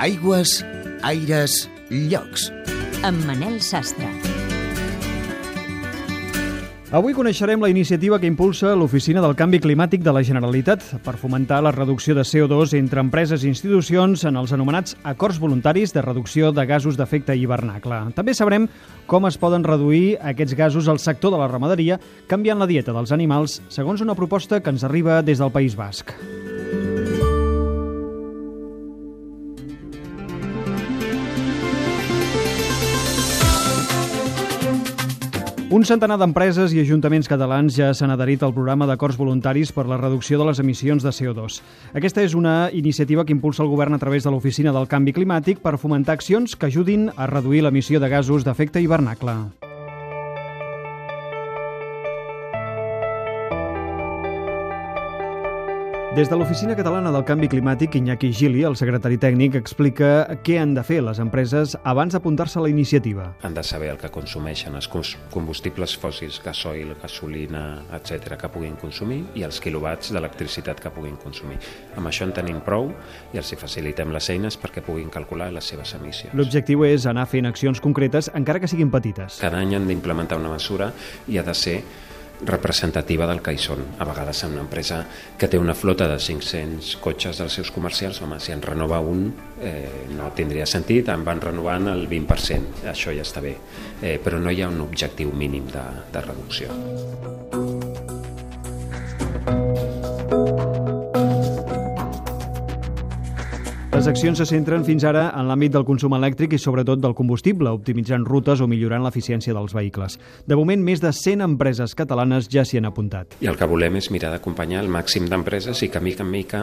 Aigües, aires, llocs. Amb Manel Sastre. Avui coneixerem la iniciativa que impulsa l'Oficina del Canvi Climàtic de la Generalitat per fomentar la reducció de CO2 entre empreses i institucions en els anomenats acords voluntaris de reducció de gasos d'efecte hivernacle. També sabrem com es poden reduir aquests gasos al sector de la ramaderia canviant la dieta dels animals segons una proposta que ens arriba des del País Basc. Un centenar d'empreses i ajuntaments catalans ja s'han adherit al programa d'acords voluntaris per la reducció de les emissions de CO2. Aquesta és una iniciativa que impulsa el govern a través de l'Oficina del Canvi Climàtic per fomentar accions que ajudin a reduir l'emissió de gasos d'efecte hivernacle. Des de l'Oficina Catalana del Canvi Climàtic, Iñaki Gili, el secretari tècnic, explica què han de fer les empreses abans d'apuntar-se a la iniciativa. Han de saber el que consumeixen els combustibles fòssils, gasoil, gasolina, etc que puguin consumir i els quilowatts d'electricitat que puguin consumir. Amb això en tenim prou i els hi facilitem les eines perquè puguin calcular les seves emissions. L'objectiu és anar fent accions concretes, encara que siguin petites. Cada any han d'implementar una mesura i ha de ser representativa del que hi són. A vegades en una empresa que té una flota de 500 cotxes dels seus comercials, home, si en renova un eh, no tindria sentit, en van renovant el 20%, això ja està bé, eh, però no hi ha un objectiu mínim de, de reducció. Les accions se centren fins ara en l'àmbit del consum elèctric i sobretot del combustible, optimitzant rutes o millorant l'eficiència dels vehicles. De moment, més de 100 empreses catalanes ja s'hi han apuntat. I el que volem és mirar d'acompanyar el màxim d'empreses i que mica en mica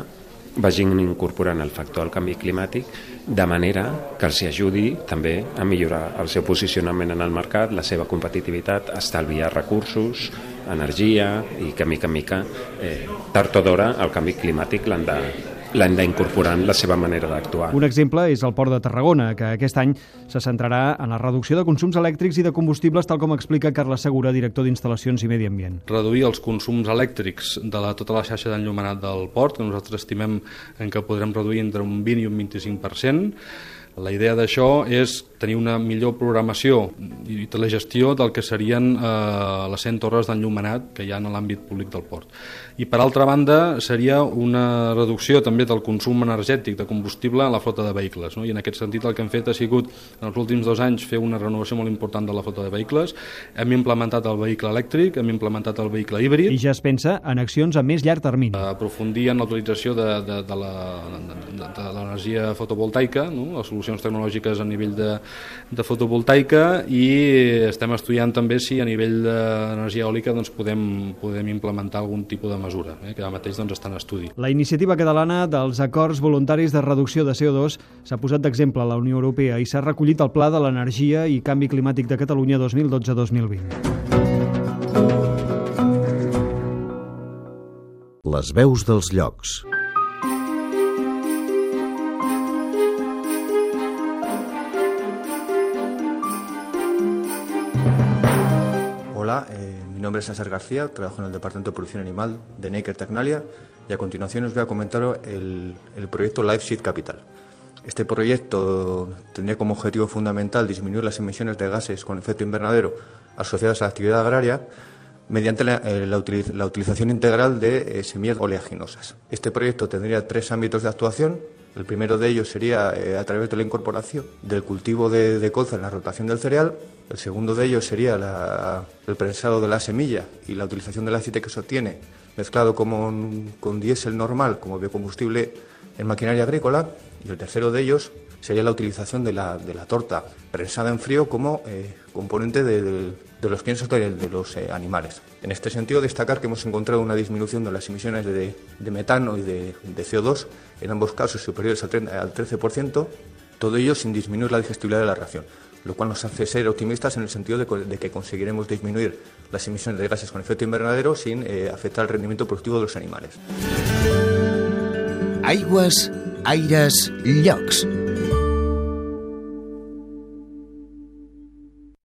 vagin incorporant el factor del canvi climàtic de manera que els ajudi també a millorar el seu posicionament en el mercat, la seva competitivitat, estalviar recursos, energia i que mica en mica, eh, tard o d'hora, el canvi climàtic l'han de, l'han d'incorporar en la seva manera d'actuar. Un exemple és el Port de Tarragona, que aquest any se centrarà en la reducció de consums elèctrics i de combustibles, tal com explica Carles Segura, director d'Instal·lacions i Medi Ambient. Reduir els consums elèctrics de la, tota la xarxa d'enllumenat del port, que nosaltres estimem en què podrem reduir entre un 20 i un 25%, la idea d'això és tenir una millor programació i telegestió del que serien eh, les 100 torres d'enllumenat que hi ha en l'àmbit públic del port. I per altra banda seria una reducció també del consum energètic de combustible a la flota de vehicles. No? I en aquest sentit el que hem fet ha sigut en els últims dos anys fer una renovació molt important de la flota de vehicles. Hem implementat el vehicle elèctric, hem implementat el vehicle híbrid. I ja es pensa en accions a més llarg termini. Aprofundir en l'utilització de, de, de l'energia fotovoltaica, no? les solucions tecnològiques a nivell de, de fotovoltaica i estem estudiant també si a nivell d'energia eòlica doncs, podem, podem implementar algun tipus de mesura, eh, que ara mateix doncs, està en estudi. La iniciativa catalana dels acords voluntaris de reducció de CO2 s'ha posat d'exemple a la Unió Europea i s'ha recollit al Pla de l'Energia i Canvi Climàtic de Catalunya 2012-2020. Les veus dels llocs. Eh, mi nombre es César García, trabajo en el Departamento de Producción Animal de Naker Tecnalia y a continuación os voy a comentar el, proyecto Life Capital. Este proyecto tendría como objetivo fundamental disminuir las emisiones de gases con efecto invernadero asociadas a la actividad agraria mediante la, eh, utilización integral de eh, semillas oleaginosas. Este proyecto tendría tres ámbitos de actuación. El primero de ellos sería eh, a través de la incorporación del cultivo de, de colza en la rotación del cereal. El segundo de ellos sería la, el prensado de la semilla y la utilización del aceite que se obtiene mezclado con, con diésel normal como biocombustible en maquinaria agrícola. Y el tercero de ellos sería la utilización de la, de la torta prensada en frío como eh, componente de, los piensos de, los eh, animales. En este sentido, destacar que hemos encontrado una disminución de las emisiones de, metano y de, CO2, en ambos casos superiores al, 30, al 13%, todo ello sin disminuir la digestibilidad de la ración lo cual nos hace ser optimistas en el sentido de, que conseguiremos disminuir las emisiones de gases con efecto invernadero sin eh, afectar el rendimiento productivo de los animales. Aigües, aires, llocs.